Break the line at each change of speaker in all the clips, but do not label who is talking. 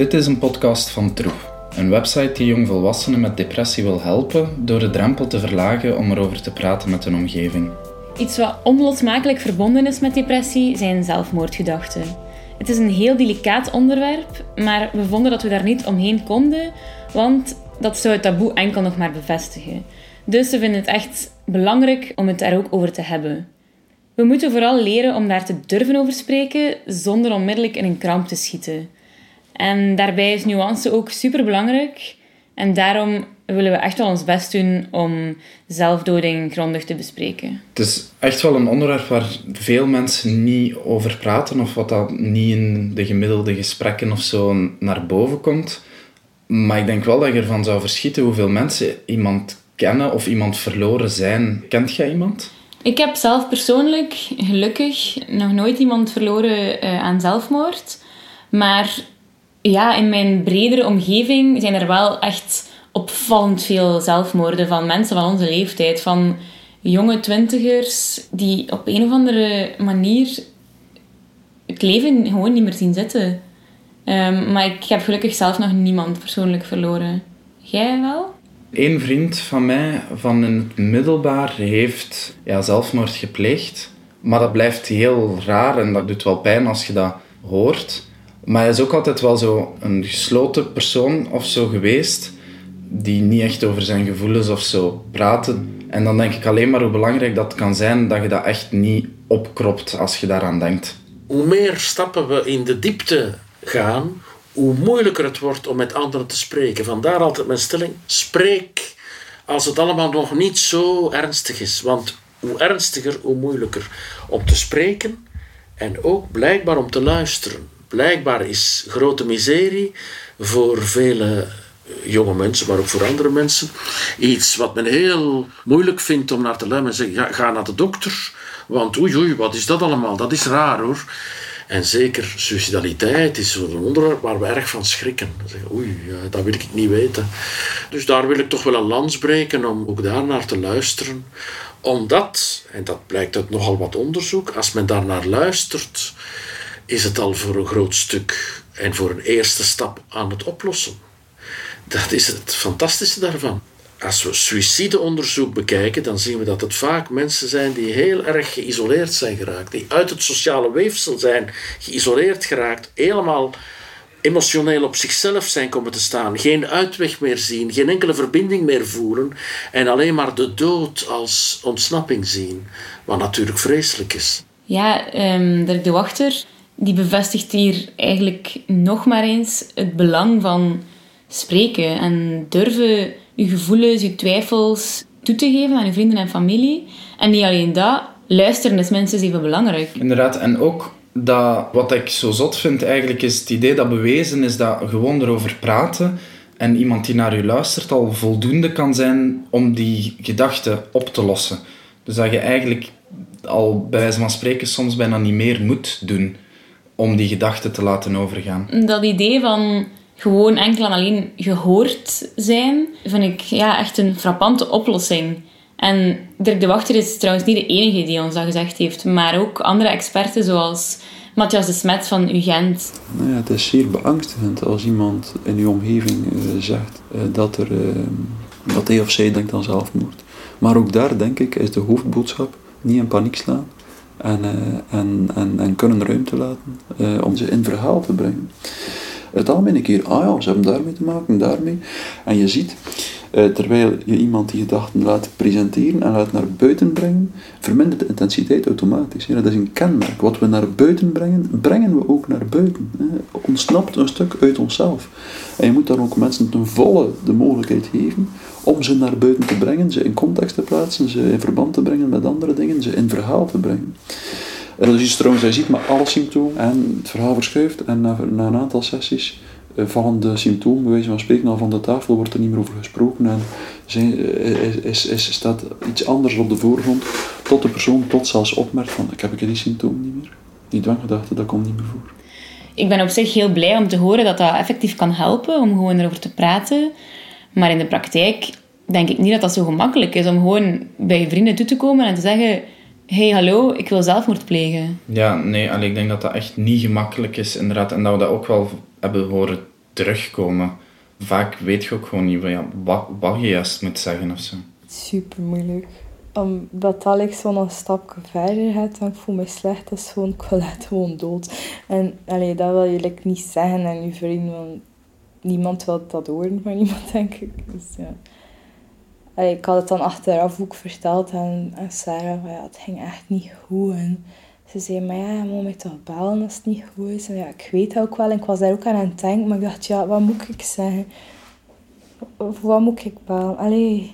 Dit is een podcast van Troep, een website die jongvolwassenen met depressie wil helpen door de drempel te verlagen om erover te praten met hun omgeving.
Iets wat onlosmakelijk verbonden is met depressie zijn zelfmoordgedachten. Het is een heel delicaat onderwerp, maar we vonden dat we daar niet omheen konden, want dat zou het taboe enkel nog maar bevestigen. Dus we vinden het echt belangrijk om het daar ook over te hebben. We moeten vooral leren om daar te durven over spreken zonder onmiddellijk in een kramp te schieten. En daarbij is nuance ook super belangrijk. En daarom willen we echt wel ons best doen om zelfdoding grondig te bespreken.
Het is echt wel een onderwerp waar veel mensen niet over praten of wat dat niet in de gemiddelde gesprekken of zo naar boven komt. Maar ik denk wel dat je ervan zou verschieten hoeveel mensen iemand kennen of iemand verloren zijn. Kent jij iemand?
Ik heb zelf persoonlijk, gelukkig, nog nooit iemand verloren uh, aan zelfmoord. Maar ja, in mijn bredere omgeving zijn er wel echt opvallend veel zelfmoorden van mensen van onze leeftijd. Van jonge twintigers die op een of andere manier het leven gewoon niet meer zien zitten. Um, maar ik heb gelukkig zelf nog niemand persoonlijk verloren. Jij wel?
Een vriend van mij van in het middelbaar heeft ja, zelfmoord gepleegd. Maar dat blijft heel raar en dat doet wel pijn als je dat hoort. Maar hij is ook altijd wel zo een gesloten persoon of zo geweest, die niet echt over zijn gevoelens of zo praten. En dan denk ik alleen maar hoe belangrijk dat kan zijn dat je dat echt niet opkropt als je daaraan denkt.
Hoe meer stappen we in de diepte gaan, hoe moeilijker het wordt om met anderen te spreken. Vandaar altijd mijn stelling: spreek als het allemaal nog niet zo ernstig is. Want hoe ernstiger, hoe moeilijker om te spreken en ook blijkbaar om te luisteren. Blijkbaar is grote miserie voor vele jonge mensen, maar ook voor andere mensen, iets wat men heel moeilijk vindt om naar te luisteren. Ga naar de dokter, want oei oei, wat is dat allemaal? Dat is raar hoor. En zeker suicidaliteit is een onderwerp waar we erg van schrikken. Zeggen, oei, dat wil ik niet weten. Dus daar wil ik toch wel een lans breken om ook daar naar te luisteren. Omdat, en dat blijkt uit nogal wat onderzoek, als men daar naar luistert, is het al voor een groot stuk en voor een eerste stap aan het oplossen. Dat is het fantastische daarvan. Als we suïcideonderzoek bekijken, dan zien we dat het vaak mensen zijn die heel erg geïsoleerd zijn geraakt, die uit het sociale weefsel zijn geïsoleerd geraakt, helemaal emotioneel op zichzelf zijn komen te staan, geen uitweg meer zien, geen enkele verbinding meer voelen en alleen maar de dood als ontsnapping zien, wat natuurlijk vreselijk is.
Ja, um, de Wachter die bevestigt hier eigenlijk nog maar eens het belang van spreken en durven je gevoelens, je twijfels toe te geven aan je vrienden en familie. En niet alleen dat, luisteren is mensen even belangrijk.
Inderdaad, en ook dat, wat ik zo zot vind eigenlijk, is het idee dat bewezen is dat gewoon erover praten en iemand die naar je luistert al voldoende kan zijn om die gedachte op te lossen. Dus dat je eigenlijk al bij wijze van spreken soms bijna niet meer moet doen om die gedachten te laten overgaan.
Dat idee van gewoon enkel en alleen gehoord zijn, vind ik ja, echt een frappante oplossing. En Dirk de Wachter is trouwens niet de enige die ons dat gezegd heeft, maar ook andere experten zoals Matthias de Smet van UGent.
Nou ja, het is zeer beangstigend als iemand in uw omgeving uh, zegt uh, dat, er, uh, dat hij of zij denkt aan zelfmoord. Maar ook daar, denk ik, is de hoofdboodschap niet in paniek slaan, en, uh, en, en, en kunnen ruimte laten uh, om ze in verhaal te brengen. Het algemene keer, ah ja, ze hebben daarmee te maken, daarmee. En je ziet, uh, terwijl je iemand die gedachten laat presenteren en laat naar buiten brengen, vermindert de intensiteit automatisch. Dat is een kenmerk. Wat we naar buiten brengen, brengen we ook naar buiten. Hè. Ontsnapt een stuk uit onszelf. En je moet dan ook mensen ten volle de mogelijkheid geven om ze naar buiten te brengen, ze in context te plaatsen, ze in verband te brengen met andere dingen, ze in verhaal te brengen. En dat is iets trouwens, hij ziet maar alle symptomen en het verhaal verschuift en na een aantal sessies uh, vallen de symptomen, bij wijze van spreken, al van de tafel, wordt er niet meer over gesproken en zijn, is, is, is, staat iets anders op de voorgrond, tot de persoon tot zelfs opmerkt van ik heb ik die symptomen niet meer. Die dwanggedachte, dat komt niet meer voor.
Ik ben op zich heel blij om te horen dat dat effectief kan helpen, om gewoon erover te praten. Maar in de praktijk denk ik niet dat dat zo gemakkelijk is om gewoon bij je vrienden toe te komen en te zeggen: hey, hallo, ik wil zelfmoord plegen.
Ja, nee, allee, ik denk dat dat echt niet gemakkelijk is, inderdaad. En dat we dat ook wel hebben horen terugkomen. Vaak weet je ook gewoon niet wat, je juist moet zeggen of zo.
Super moeilijk. Omdat dat like, zo een stapje verder gaat, dan voel ik me slecht. Dat is gewoon, ik echt gewoon dood. En allee, dat wil je like, niet zeggen aan je vriend, want niemand wil dat horen van iemand, denk ik. Dus, ja. ik had het dan achteraf ook verteld aan, Sarah, ja, het ging echt niet goed. En ze zei, maar ja, je moet mij toch bellen als het niet goed is. En ja, ik weet het ook wel. En ik was daar ook aan aan het denken. Maar ik dacht, ja, wat moet ik zeggen? Of wat moet ik bellen? Allee,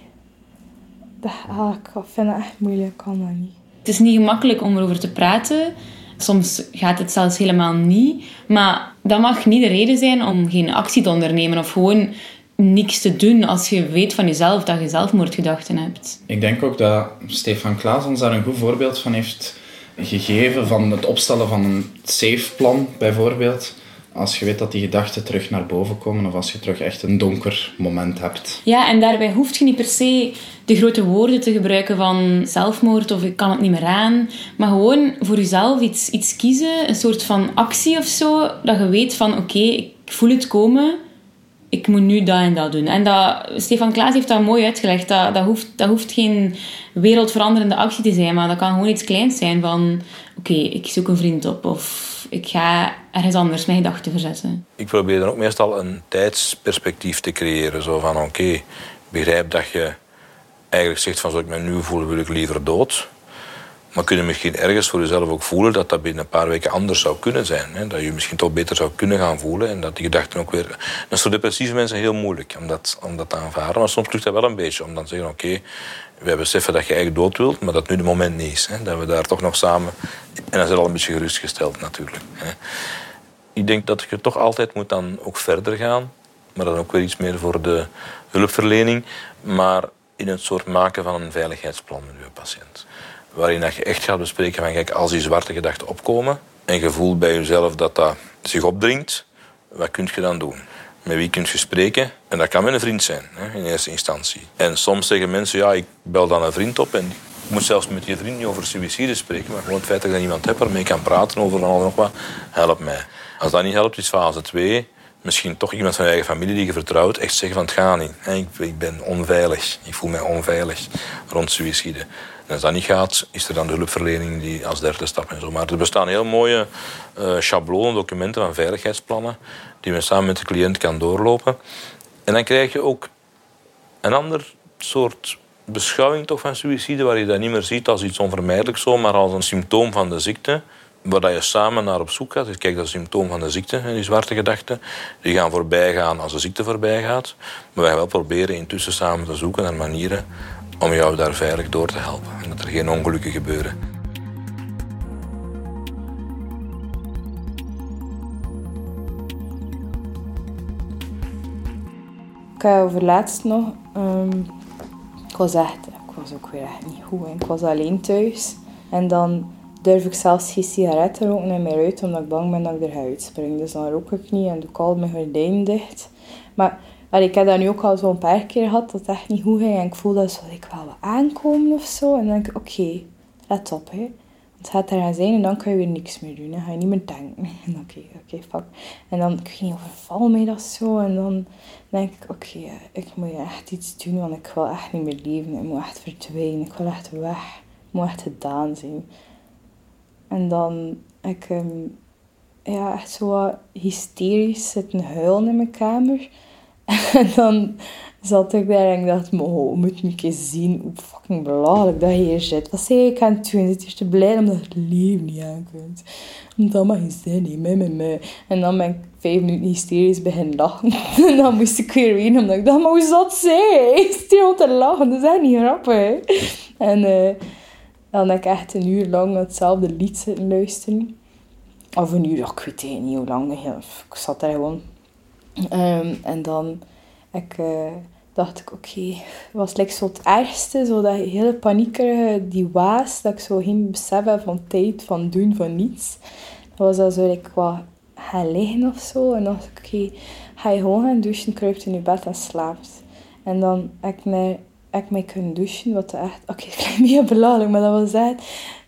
dat, ah, ik vind het echt moeilijk. Ik kan dat niet.
Het is niet gemakkelijk om erover te praten. Soms gaat het zelfs helemaal niet. Maar dat mag niet de reden zijn om geen actie te ondernemen. Of gewoon niks te doen als je weet van jezelf dat je zelfmoordgedachten hebt.
Ik denk ook dat Stefan Klaas ons daar een goed voorbeeld van heeft gegeven van het opstellen van een safe plan bijvoorbeeld. Als je weet dat die gedachten terug naar boven komen of als je terug echt een donker moment hebt.
Ja, en daarbij hoef je niet per se de grote woorden te gebruiken van zelfmoord of ik kan het niet meer aan. Maar gewoon voor jezelf iets, iets kiezen, een soort van actie of zo. Dat je weet van oké, ik voel het komen ik moet nu dat en dat doen. En dat, Stefan Klaas heeft dat mooi uitgelegd. Dat, dat, hoeft, dat hoeft geen wereldveranderende actie te zijn, maar dat kan gewoon iets kleins zijn van... Oké, ik zoek een vriend op of ik ga ergens anders mijn gedachten verzetten.
Ik probeer dan ook meestal een tijdsperspectief te creëren. Zo van, oké, begrijp dat je eigenlijk zegt van... Zoals ik me nu voel, wil ik liever dood. Maar kun je misschien ergens voor jezelf ook voelen dat dat binnen een paar weken anders zou kunnen zijn. Hè? Dat je misschien toch beter zou kunnen gaan voelen en dat die gedachten ook weer... Dat is voor depressieve mensen heel moeilijk om dat, om dat te aanvaarden. Maar soms lukt dat wel een beetje om dan te zeggen, oké, okay, wij beseffen dat je eigenlijk dood wilt, maar dat nu de moment niet is. Hè? Dat we daar toch nog samen... En dat is al een beetje gerustgesteld natuurlijk. Hè? Ik denk dat je toch altijd moet dan ook verder gaan. Maar dan ook weer iets meer voor de hulpverlening. Maar in het soort maken van een veiligheidsplan met je patiënt waarin dat je echt gaat bespreken van kijk, als die zwarte gedachten opkomen en je voelt bij jezelf dat dat zich opdringt, wat kun je dan doen? Met wie kun je spreken? En dat kan met een vriend zijn, hè, in eerste instantie. En soms zeggen mensen, ja, ik bel dan een vriend op en ik moet zelfs met je vriend niet over suïcide spreken, maar gewoon het feit dat je iemand hebt waarmee kan praten over van alles nog wat, helpt mij. Als dat niet helpt, is fase 2 misschien toch iemand van je eigen familie die je vertrouwt, echt zeggen van het gaat niet. Ik, ik ben onveilig, ik voel mij onveilig rond suïcide. Als dat niet gaat, is er dan de hulpverlening die als derde stap en zo. Maar er bestaan heel mooie uh, schablonen, documenten van veiligheidsplannen, die men samen met de cliënt kan doorlopen. En dan krijg je ook een ander soort beschouwing toch van suïcide, waar je dat niet meer ziet als iets onvermijdelijks, zo, maar als een symptoom van de ziekte waar je samen naar op zoek gaat. Dus kijk, dat is symptoom van de ziekte, die zwarte gedachten. Die gaan voorbij gaan als de ziekte voorbij gaat. Maar wij gaan wel proberen intussen samen te zoeken naar manieren om jou daar veilig door te helpen. En dat er geen ongelukken gebeuren.
Ik over laatst nog... Um, ik was echt... Ik was ook weer echt niet goed. Ik was alleen thuis. En dan durf ik zelfs geen sigaretten roken in mijn ruit, omdat ik bang ben dat ik er ga uitspringen. Dus dan rook ik niet en doe ik al mijn gordijn dicht. Maar ik heb dat nu ook al zo'n paar keer gehad, dat het echt niet goed ging. En ik voel dat ik wel wat aankomen of zo. En dan denk ik, oké, let op, hè. Het gaat er gaan zijn en dan kan je weer niks meer doen. Dan ga je niet meer denken. En oké, oké, fuck. En dan, ik ging overval mij dat zo. En dan denk ik, oké, ik moet echt iets doen, want ik wil echt niet meer leven. Ik moet echt verdwijnen. Ik wil echt weg. Ik moet echt gedaan zijn. En dan ik um, ja, echt zo hysterisch zitten huilen in mijn kamer. En dan zat ik daar en ik dacht, oh, moet je een keer zien hoe fucking belachelijk dat je hier zit. Wat zei ik aan het doen? Zit hier te blij omdat het leven niet aan kunt. Omdat mag geen zin me. En dan ben ik vijf minuten hysterisch beginnen lachen. en dan moest ik weer ween, omdat ik dacht, maar hoe zat zij? Is die te lachen? Dat is echt niet grappig. En... Uh, dan heb ik echt een uur lang hetzelfde lied zitten luisteren. Of een uur, ik weet niet hoe lang. Ik zat daar gewoon. Um, en dan ik, uh, dacht ik, oké, okay, was like zo het ergste, zo dat hele paniekerige, die waas, dat ik zo geen besef heb van tijd, van doen, van niets. Dat was dan zo ik wat gaan liggen of zo. En dan dacht ik, oké, ga je gewoon gaan douchen, kruipt in je bed en slaapt. En dan heb ik naar ik mee kunnen douchen, wat echt, oké, okay, het klinkt mega belachelijk, maar dat was echt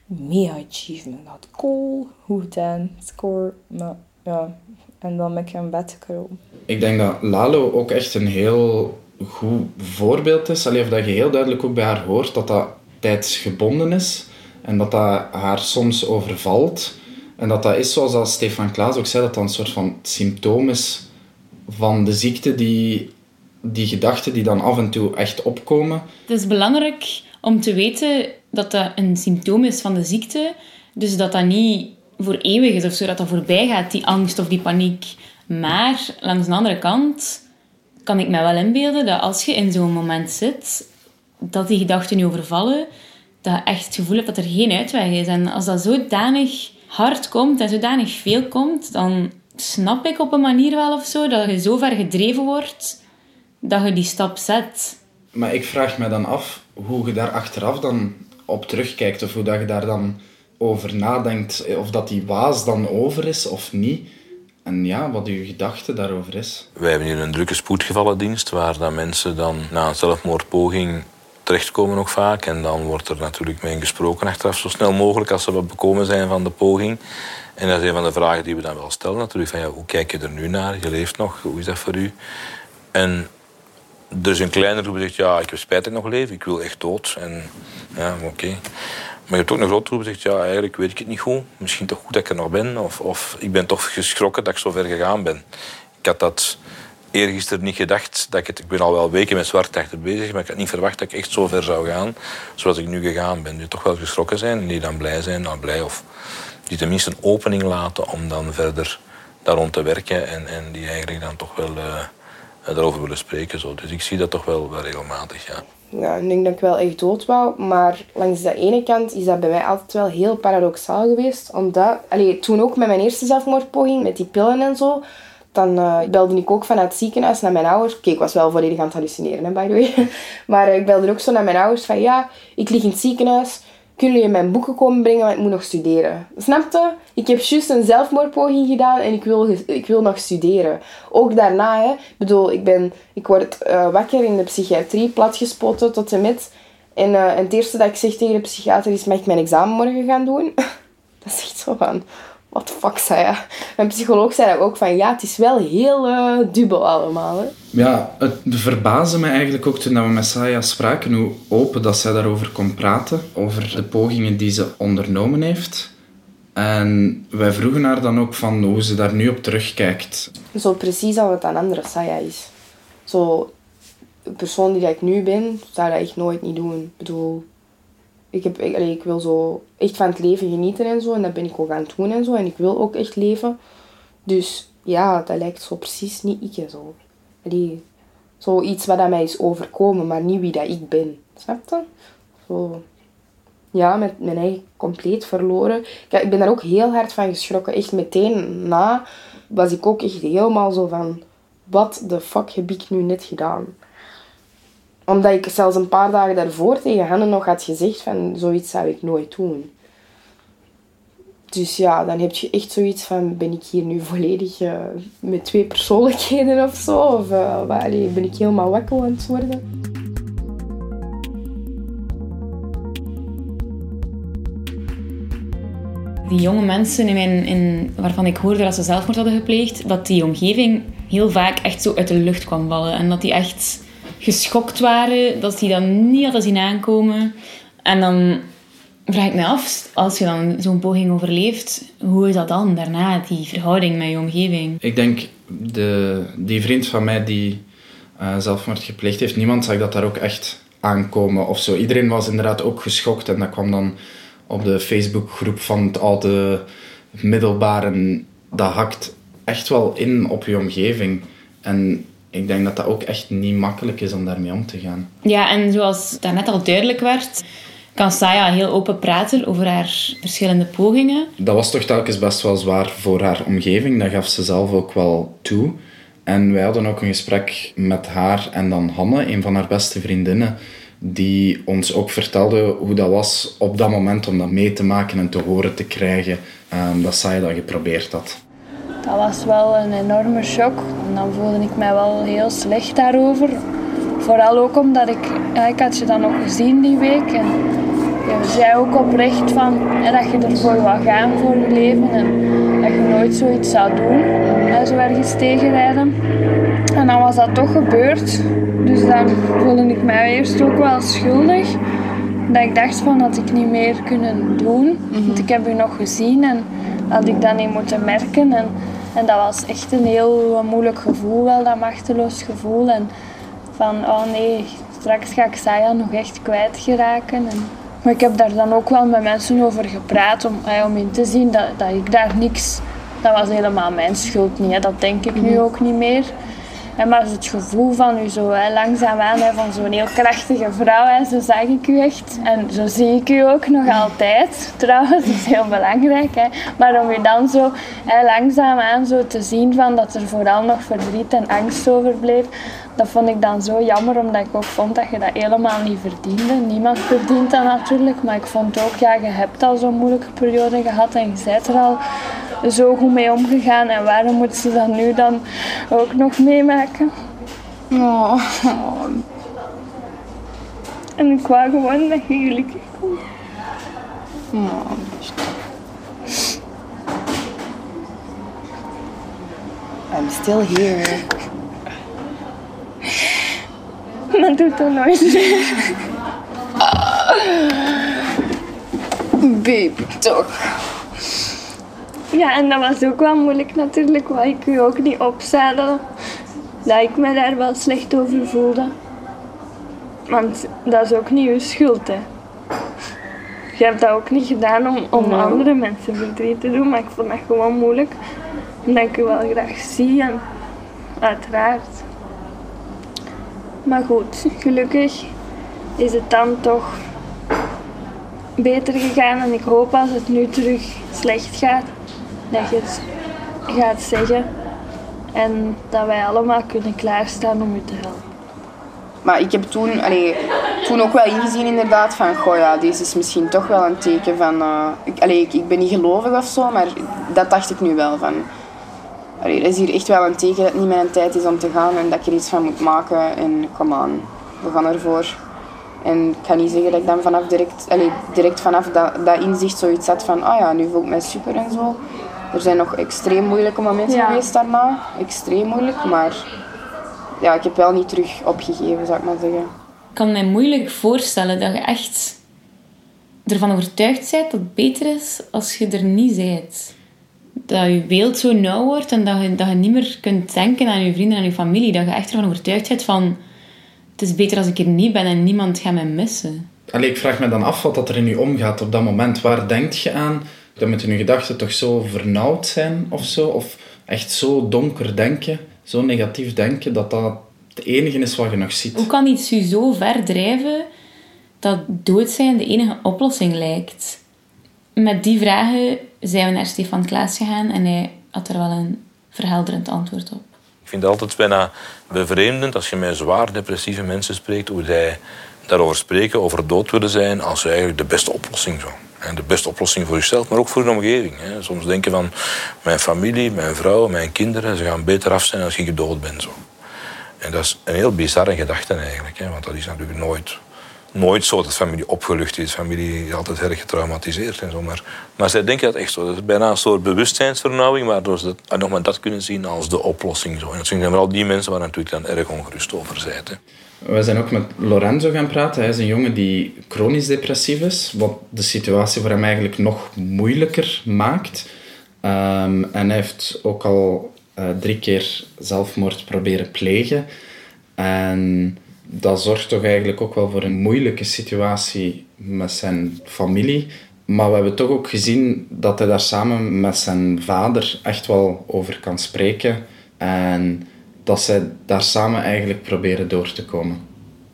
mega achievement. Dat cool, hoe dan, score, maar ja,
En dan ben ik in bed gekropen.
Ik denk dat Lalo ook echt een heel goed voorbeeld is. Alleen of dat je heel duidelijk ook bij haar hoort dat dat tijdsgebonden is. En dat dat haar soms overvalt. En dat dat is, zoals dat Stefan Klaas ook zei, dat dat een soort van symptoom is van de ziekte, die, die gedachten die dan af en toe echt opkomen.
Het is belangrijk om te weten dat dat een symptoom is van de ziekte. Dus dat dat niet voor eeuwig is of zo, dat dat voorbij gaat, die angst of die paniek. Maar langs de andere kant kan ik me wel inbeelden dat als je in zo'n moment zit, dat die gedachten je overvallen, dat je echt het gevoel hebt dat er geen uitweg is. En als dat zodanig hard komt en zodanig veel komt, dan snap ik op een manier wel of zo dat je zo ver gedreven wordt dat je die stap zet.
Maar ik vraag me dan af hoe je daar achteraf dan op terugkijkt. Of hoe dat je daar dan over nadenkt. Of dat die waas dan over is of niet. En ja, wat uw gedachte daarover is.
Wij hebben hier een drukke spoedgevallendienst waar dan mensen dan na een zelfmoordpoging terechtkomen nog vaak. En dan wordt er natuurlijk mee gesproken achteraf zo snel mogelijk als ze wat bekomen zijn van de poging. En dat is een van de vragen die we dan wel stellen natuurlijk. Van, ja, hoe kijk je er nu naar? Je leeft nog, hoe is dat voor u? En is een kleine groep zegt, ja, ik heb spijt dat nog leef, ik wil echt dood. En ja, oké. Je hebt ook een grote groep zegt, ja, eigenlijk weet ik het niet goed. Misschien toch goed dat ik er nog ben. Of, of ik ben toch geschrokken dat ik zo ver gegaan ben. Ik had dat eergisteren niet gedacht. Dat ik, het, ik ben al wel weken met zwartachter bezig, maar ik had niet verwacht dat ik echt zo ver zou gaan zoals ik nu gegaan ben. Die toch wel geschrokken zijn en die dan blij zijn, nou blij of die tenminste een opening laten om dan verder daar te werken en, en die eigenlijk dan toch wel uh, daarover willen spreken. Zo. Dus ik zie dat toch wel, regelmatig, ja.
Ja, ik denk dat ik wel echt dood wou, maar langs de ene kant is dat bij mij altijd wel heel paradoxaal geweest. Omdat, allee, toen ook met mijn eerste zelfmoordpoging, met die pillen en zo, dan uh, belde ik ook vanuit het ziekenhuis naar mijn ouders. Oké, ik was wel volledig aan het hallucineren, hè, by the way. maar ik belde ook zo naar mijn ouders van, ja, ik lig in het ziekenhuis kunnen jullie mijn boeken komen brengen, want ik moet nog studeren. Snapte? Ik heb juist een zelfmoordpoging gedaan en ik wil, ik wil nog studeren. Ook daarna, hè. Ik bedoel, ik, ben, ik word uh, wakker in de psychiatrie, platgespoten tot en met. En, uh, en het eerste dat ik zeg tegen de psychiater is, mag ik mijn examen morgen gaan doen? dat is echt zo van, what the fuck, zei? Mijn psycholoog zei dat ook van, ja, het is wel heel uh, dubbel allemaal. Hè.
Ja, het verbaasde me eigenlijk ook toen we met Saya spraken, hoe open dat zij daarover kon praten, over de pogingen die ze ondernomen heeft. En wij vroegen haar dan ook van hoe ze daar nu op terugkijkt.
Zo precies als het een andere Saya is. Zo, de persoon die ik nu ben, zou dat echt nooit niet doen. Ik bedoel, ik, heb, ik, ik wil zo echt van het leven genieten en zo. En dat ben ik ook aan het doen en zo. En ik wil ook echt leven. Dus ja, dat lijkt zo precies niet ik zo. Allee, zoiets wat aan mij is overkomen, maar niet wie dat ik ben. Snap je? Zo, ja, met mijn eigen compleet verloren. Kijk, ik ben daar ook heel hard van geschrokken. Echt meteen na was ik ook echt helemaal zo van... Wat de fuck heb ik nu net gedaan? Omdat ik zelfs een paar dagen daarvoor tegen hen nog had gezegd van... Zoiets zou ik nooit doen. Dus ja, dan heb je echt zoiets van, ben ik hier nu volledig uh, met twee persoonlijkheden of zo? Of uh, ben ik helemaal wakkel aan het worden?
Die jonge mensen in mijn, in, waarvan ik hoorde dat ze zelfmoord hadden gepleegd, dat die omgeving heel vaak echt zo uit de lucht kwam vallen. En dat die echt geschokt waren, dat die dan niet hadden zien aankomen. En dan vraag ik me af, als je dan zo'n poging overleeft, hoe is dat dan daarna, die verhouding met je omgeving?
Ik denk, de, die vriend van mij die uh, zelfmoord gepleegd heeft, niemand zag dat daar ook echt aankomen of zo. Iedereen was inderdaad ook geschokt en dat kwam dan op de Facebookgroep van het oude middelbaar en dat hakt echt wel in op je omgeving. En ik denk dat dat ook echt niet makkelijk is om daarmee om te gaan.
Ja, en zoals daarnet al duidelijk werd, kan Saya heel open praten over haar verschillende pogingen.
Dat was toch telkens best wel zwaar voor haar omgeving. Dat gaf ze zelf ook wel toe. En wij hadden ook een gesprek met haar en dan Hanne, een van haar beste vriendinnen, die ons ook vertelde hoe dat was op dat moment om dat mee te maken en te horen te krijgen um, dat Saya dat geprobeerd had.
Dat was wel een enorme shock. En dan voelde ik mij wel heel slecht daarover. Vooral ook omdat ik, ja, ik had je dan nog gezien die week. En je zei ook oprecht van, hè, dat je ervoor wil gaan voor je leven en dat je nooit zoiets zou doen, hè, zo ergens tegenrijden. En dan was dat toch gebeurd. Dus dan voelde ik mij eerst ook wel schuldig. Dat ik dacht van dat ik niet meer kunnen doen. Want ik heb u nog gezien en had ik dat niet moeten merken. En, en dat was echt een heel moeilijk gevoel, wel dat machteloos gevoel. En van, oh nee, straks ga ik Saya nog echt kwijtgeraken. En, maar ik heb daar dan ook wel met mensen over gepraat om, eh, om in te zien dat, dat ik daar niks... Dat was helemaal mijn schuld niet, hè. dat denk ik nu ook niet meer. En maar het gevoel van u zo hè, langzaamaan hè, van zo'n heel krachtige vrouw, hè, zo zag ik u echt. En zo zie ik u ook nog altijd, trouwens, dat is heel belangrijk. Hè. Maar om u dan zo hè, langzaamaan zo te zien van dat er vooral nog verdriet en angst overbleef, dat vond ik dan zo jammer, omdat ik ook vond dat je dat helemaal niet verdiende. Niemand verdient dat natuurlijk, maar ik vond ook, ja, je hebt al zo'n moeilijke periode gehad en je bent er al zo goed mee omgegaan. En waarom moet ze dat nu dan ook nog meemaken?
Oh.
En ik wou gewoon dat je gelukkig komt.
Oh. I'm still here.
Maar doe dat nooit meer.
Baby, toch.
Ja, en dat was ook wel moeilijk natuurlijk, wat ik u ook niet opzadelen. Dat ik me daar wel slecht over voelde. Want dat is ook niet uw schuld, hè. Je hebt dat ook niet gedaan om, om andere mensen verdriet te doen, maar ik vond dat gewoon moeilijk. Omdat ik u wel graag zie en uiteraard. Maar goed, gelukkig is het dan toch beter gegaan en ik hoop als het nu terug slecht gaat, dat je het gaat zeggen en dat wij allemaal kunnen klaarstaan om u te helpen.
Maar ik heb toen, allee, toen ook wel ingezien inderdaad van, goh ja, deze is misschien toch wel een teken van... eh, ik, ik, ik ben niet gelovig of zo, maar dat dacht ik nu wel van... Allee, dat is hier echt wel een teken dat het niet mijn tijd is om te gaan en dat ik er iets van moet maken. En kom aan, we gaan ervoor. En ik ga niet zeggen dat ik dan vanaf direct, allee, direct vanaf dat, dat inzicht zoiets had van, ah ja, nu voel ik mij super en zo. Er zijn nog extreem moeilijke momenten
Ja.
geweest daarna. Extreem moeilijk, maar ja, ik heb wel niet terug opgegeven, zou ik maar zeggen.
Ik kan mij moeilijk voorstellen dat je echt ervan overtuigd bent dat het beter is als je er niet bent. Dat je beeld zo nauw wordt en dat je, dat je niet meer kunt denken aan je vrienden en je familie. Dat je echt ervan overtuigd bent van... Het is beter als ik er niet ben en niemand gaat mij missen.
Allee, ik vraag me dan af wat dat er in je omgaat op dat moment. Waar denk je aan? Dan moeten je gedachten toch zo vernauwd zijn of zo? Of echt zo donker denken, zo negatief denken, dat dat het enige is wat je nog ziet?
Hoe kan iets je zo ver drijven dat dood zijn de enige oplossing lijkt? Met die vragen zijn we naar Stefan Klaas gegaan en hij had er wel een verhelderend antwoord op.
Ik vind het altijd bijna bevreemdend als je met zwaar depressieve mensen spreekt, hoe zij daarover spreken, over dood willen zijn, als eigenlijk de beste oplossing zo. En de beste oplossing voor jezelf, maar ook voor je omgeving. Hè. Soms denken van mijn familie, mijn vrouw, mijn kinderen, ze gaan beter af zijn als ik dood ben. Zo. En dat is een heel bizarre gedachte eigenlijk, hè, want dat is natuurlijk nooit, nooit zo dat familie opgelucht is. Familie is altijd erg getraumatiseerd en zo. Maar, maar zij denken dat echt zo. Dat is bijna een soort bewustzijnsvernauwing, waardoor ze dat, nog maar dat kunnen zien als de oplossing. Zo. En dat zijn vooral die mensen waar natuurlijk dan erg ongerust over zijn.
We zijn ook met Lorenzo gaan praten. Hij is een jongen die chronisch depressief is, wat de situatie voor hem eigenlijk nog moeilijker maakt. Ehm, en hij heeft ook al eh, drie keer zelfmoord proberen plegen. En dat zorgt toch eigenlijk ook wel voor een moeilijke situatie met zijn familie. Maar we hebben toch ook gezien dat hij daar samen met zijn vader echt wel over kan spreken. En dat zij daar samen eigenlijk proberen door te komen.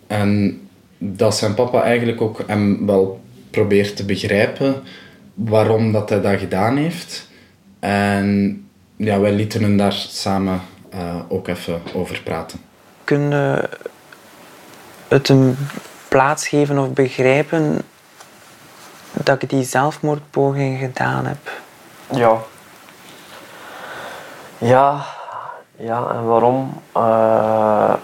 En dat zijn papa eigenlijk ook hem wel probeert te begrijpen waarom dat hij dat gedaan heeft. En ja, wij lieten hem daar samen eh, ook even over praten.
Kun je het een plaats geven of begrijpen dat ik die zelfmoordpoging gedaan heb?
Ja. Ja, ja en waarom? Eh,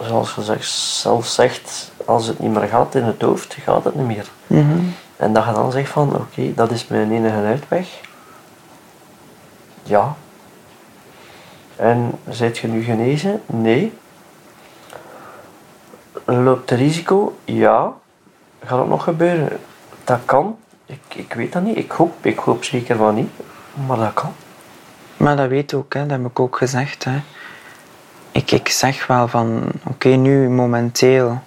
zoals je zelf zegt, als het niet meer gaat in het hoofd, gaat het niet meer.
Mhm.
En dat je dan zegt van, oké, dat is mijn enige uitweg. Ja. En zijt je nu genezen? Nee. Loopt het risico? Ja. Gaat het nog gebeuren? Dat kan. Ik, ik weet dat niet. Ik hoop, ik hoop zeker van niet. Maar dat kan.
Maar dat weet ook, hè. dat heb ik ook gezegd. Hè. Ik, ik zeg wel van, oké, nu momenteel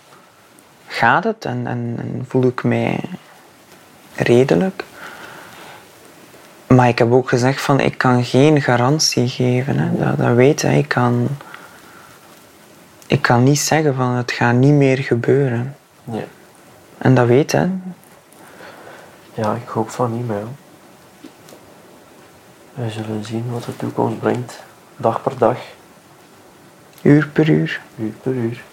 gaat het en, en, en voel ik mij redelijk. Maar ik heb ook gezegd van, ik kan geen garantie geven. Hè. Dat, dat weet hij. Ik kan, ik kan niet zeggen van, het gaat niet meer gebeuren.
Nee.
En dat weet hij.
Ja, ik hoop van niet meer. We zullen zien wat de toekomst brengt. Dag per dag,
Uur per uur.
uur per uur.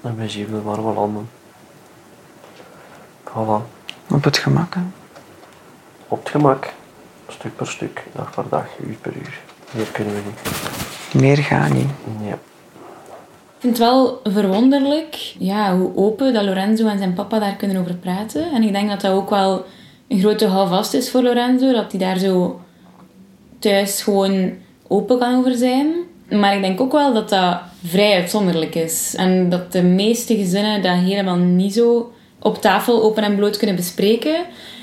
En we zien waar we landen. Voilà.
Op het gemak. Hè.
Op het gemak. Stuk per stuk, dag per dag, uur per uur. Meer kunnen we niet.
Meer gaat niet.
Ja.
Vind het wel verwonderlijk ja, hoe open dat Lorenzo en zijn papa daar kunnen over praten. En ik denk dat dat ook wel een grote houvast is voor Lorenzo. Dat hij daar zo thuis gewoon open kan over zijn. Maar ik denk ook wel dat dat vrij uitzonderlijk is. En dat de meeste gezinnen dat helemaal niet zo op tafel open en bloot kunnen bespreken.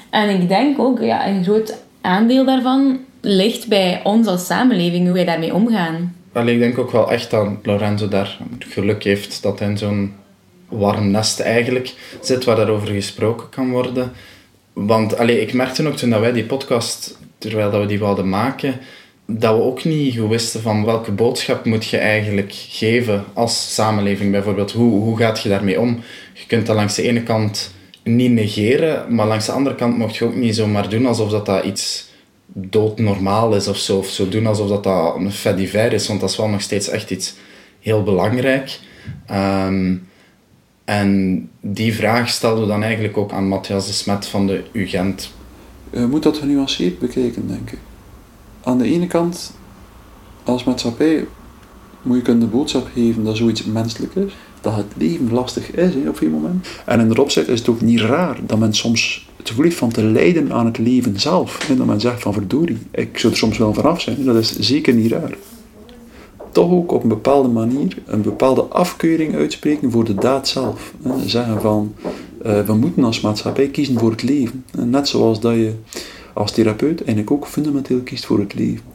En ik denk ook, ja, een groot aandeel daarvan ligt bij ons als samenleving, hoe wij daarmee omgaan.
Allee, ik denk ook wel echt dat Lorenzo daar geluk heeft dat hij in zo'n warm nest eigenlijk zit waar daarover gesproken kan worden. Want allee, ik merkte ook toen dat wij die podcast, terwijl dat we die wilden maken, dat we ook niet goed wisten van welke boodschap moet je eigenlijk geven als samenleving bijvoorbeeld. Hoe, hoe gaat je daarmee om? Je kunt dat langs de ene kant niet negeren, maar langs de andere kant mocht je ook niet zomaar doen alsof dat, dat iets doodnormaal is of zo. Of zo doen alsof dat, dat een fait divers is, want dat is wel nog steeds echt iets heel belangrijk. Ehm, en die vraag stelden we dan eigenlijk ook aan Matthias de Smet van de UGent.
Je moet dat genuanceerd bekijken, denk ik. Aan de ene kant, als maatschappij, moet je kunnen de boodschap geven dat zoiets menselijk is. Dat het leven lastig is hè, op een moment. En in dat opzicht is het ook niet raar dat men soms het van te lijden aan het leven zelf. Hè, dat men zegt van verdorie, ik zou er soms wel vanaf zijn. Dat is zeker niet raar. Toch ook op een bepaalde manier een bepaalde afkeuring uitspreken voor de daad zelf. Zeggen van, eh, we moeten als maatschappij kiezen voor het leven. En net zoals dat je als therapeut eigenlijk ook fundamenteel kiest voor het leven.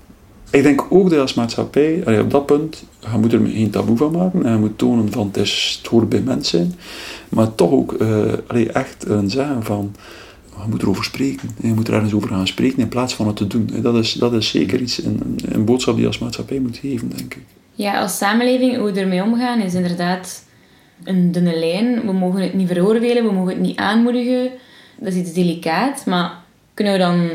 Ik denk ook dat als maatschappij, op dat punt, je moet er geen taboe van maken en je moet tonen van het, is, hoort bij mens zijn, maar toch ook eh, echt een zeggen van, je moet erover spreken. Je moet er ergens over gaan spreken in plaats van het te doen. Dat is, dat is zeker iets, een, een- boodschap die je als maatschappij moet geven, denk ik.
Ja, als samenleving, hoe we ermee omgaan, is inderdaad een dunne lijn. We mogen het niet veroordelen, we mogen het niet aanmoedigen. Dat is iets delicaat, maar kunnen we dan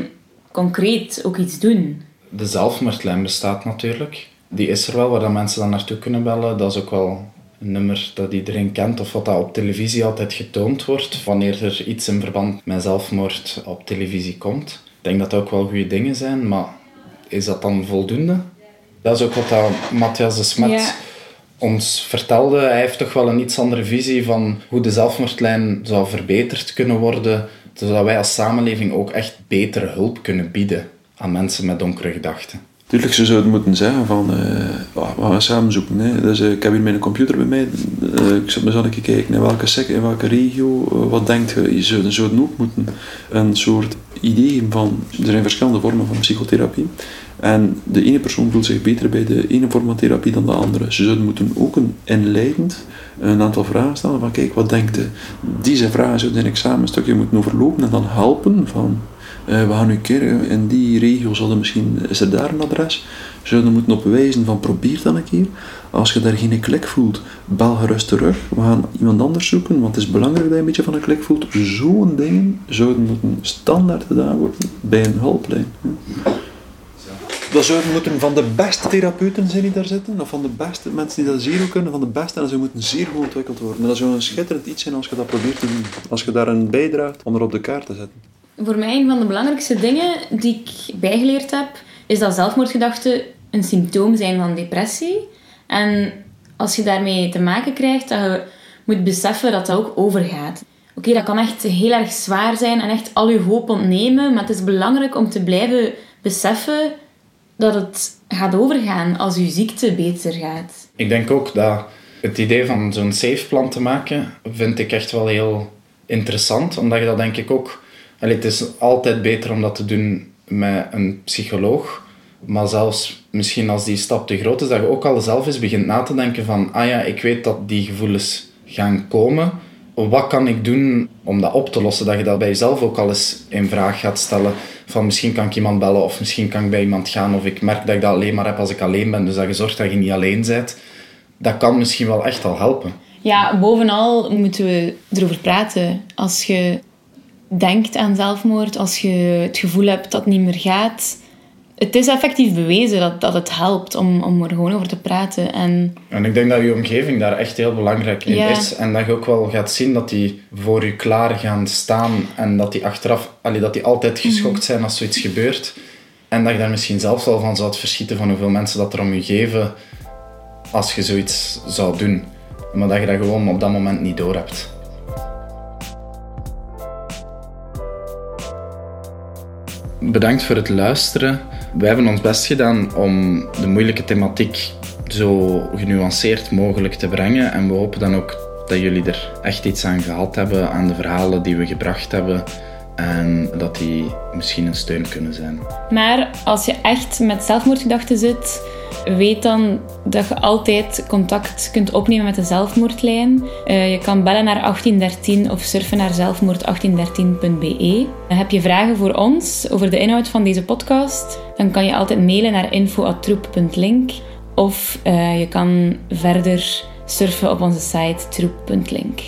concreet ook iets doen?
De zelfmoordlijn bestaat natuurlijk. Die is er wel, waar dat mensen dan naartoe kunnen bellen. Dat is ook wel nummer dat iedereen kent of wat dat op televisie altijd getoond wordt wanneer er iets in verband met zelfmoord op televisie komt. Ik denk dat dat ook wel goede dingen zijn, maar is dat dan voldoende? Dat is ook wat dat Matthias de Smet
Ja.
ons vertelde. Hij heeft toch wel een iets andere visie van hoe de zelfmoordlijn zou verbeterd kunnen worden, zodat wij als samenleving ook echt betere hulp kunnen bieden aan mensen met donkere gedachten.
Tuurlijk, ze zouden moeten zeggen van, "Ah, we gaan samen zoeken. Hè. Dus, eh, ik heb hier mijn computer bij mij. Eh, ik zou eens een keer kijken in welke sec, in welke regio, wat denkt je? Je zou, zouden ook moeten een soort idee van, er zijn verschillende vormen van psychotherapie. En de ene persoon voelt zich beter bij de ene vorm van therapie dan de andere. Ze zouden moeten ook een inleidend een aantal vragen stellen van kijk, wat denkt je? Deze vragen zouden in een examenstukje moeten overlopen en dan helpen van eh, we gaan nu eh, in die regio, zullen misschien, is er daar een adres? Zouden moeten op wijzen van probeer dan een keer. Als je daar geen klik voelt, bel gerust terug. We gaan iemand anders zoeken, want het is belangrijk dat je een beetje van een klik voelt. Zo'n dingen zouden moeten standaard gedaan worden bij een hulplijn. Dat zouden moeten van de beste therapeuten zijn die daar zitten, of van de beste mensen die dat zeer goed kunnen, van de beste, en ze moeten zeer goed ontwikkeld worden. En dat zou een schitterend iets zijn als je dat probeert te doen. Als je daar een bijdraagt om er op de kaart te zetten.
Voor mij een van de belangrijkste dingen die ik bijgeleerd heb, is dat zelfmoordgedachten een symptoom zijn van depressie. En als je daarmee te maken krijgt, dat je moet beseffen dat dat ook overgaat. Oké, dat kan echt heel erg zwaar zijn en echt al je hoop ontnemen, maar het is belangrijk om te blijven beseffen dat het gaat overgaan als je ziekte beter gaat.
Ik denk ook dat het idee van zo'n safe plan te maken, vind ik echt wel heel interessant. Omdat je dat denk ik ook... Het is altijd beter om dat te doen met een psycholoog. Maar zelfs misschien als die stap te groot is, dat je ook al zelf eens begint na te denken van... Ah ja, ik weet dat die gevoelens gaan komen. Wat kan ik doen om dat op te lossen? Dat je dat bij jezelf ook al eens in vraag gaat stellen. Van misschien kan ik iemand bellen of misschien kan ik bij iemand gaan. Of ik merk dat ik dat alleen maar heb als ik alleen ben. Dus dat je zorgt dat je niet alleen bent. Dat kan misschien wel echt al helpen.
Ja, bovenal moeten we erover praten. Als je denkt aan zelfmoord, als je het gevoel hebt dat het niet meer gaat. Het is effectief bewezen dat, dat het helpt om, om er gewoon over te praten. En,
En ik denk dat je omgeving daar echt heel belangrijk in
Ja.
is. En dat je ook wel gaat zien dat die voor je klaar gaan staan. En dat die achteraf, allee, dat die altijd geschokt zijn als zoiets gebeurt. En dat je daar misschien zelfs wel van zou verschieten van hoeveel mensen dat er om je geven als je zoiets zou doen. Maar dat je dat gewoon op dat moment niet door hebt. Bedankt voor het luisteren. Wij hebben ons best gedaan om de moeilijke thematiek zo genuanceerd mogelijk te brengen. En we hopen dan ook dat jullie er echt iets aan gehad hebben, aan de verhalen die we gebracht hebben. En dat die misschien een steun kunnen zijn.
Maar als je echt met zelfmoordgedachten zit, weet dan dat je altijd contact kunt opnemen met de zelfmoordlijn. Eh, je kan bellen naar 1813 of surfen naar zelfmoord1813.be. Heb je vragen voor ons over de inhoud van deze podcast? Dan kan je altijd mailen naar info.troep.link of eh, je kan verder surfen op onze site troep.link.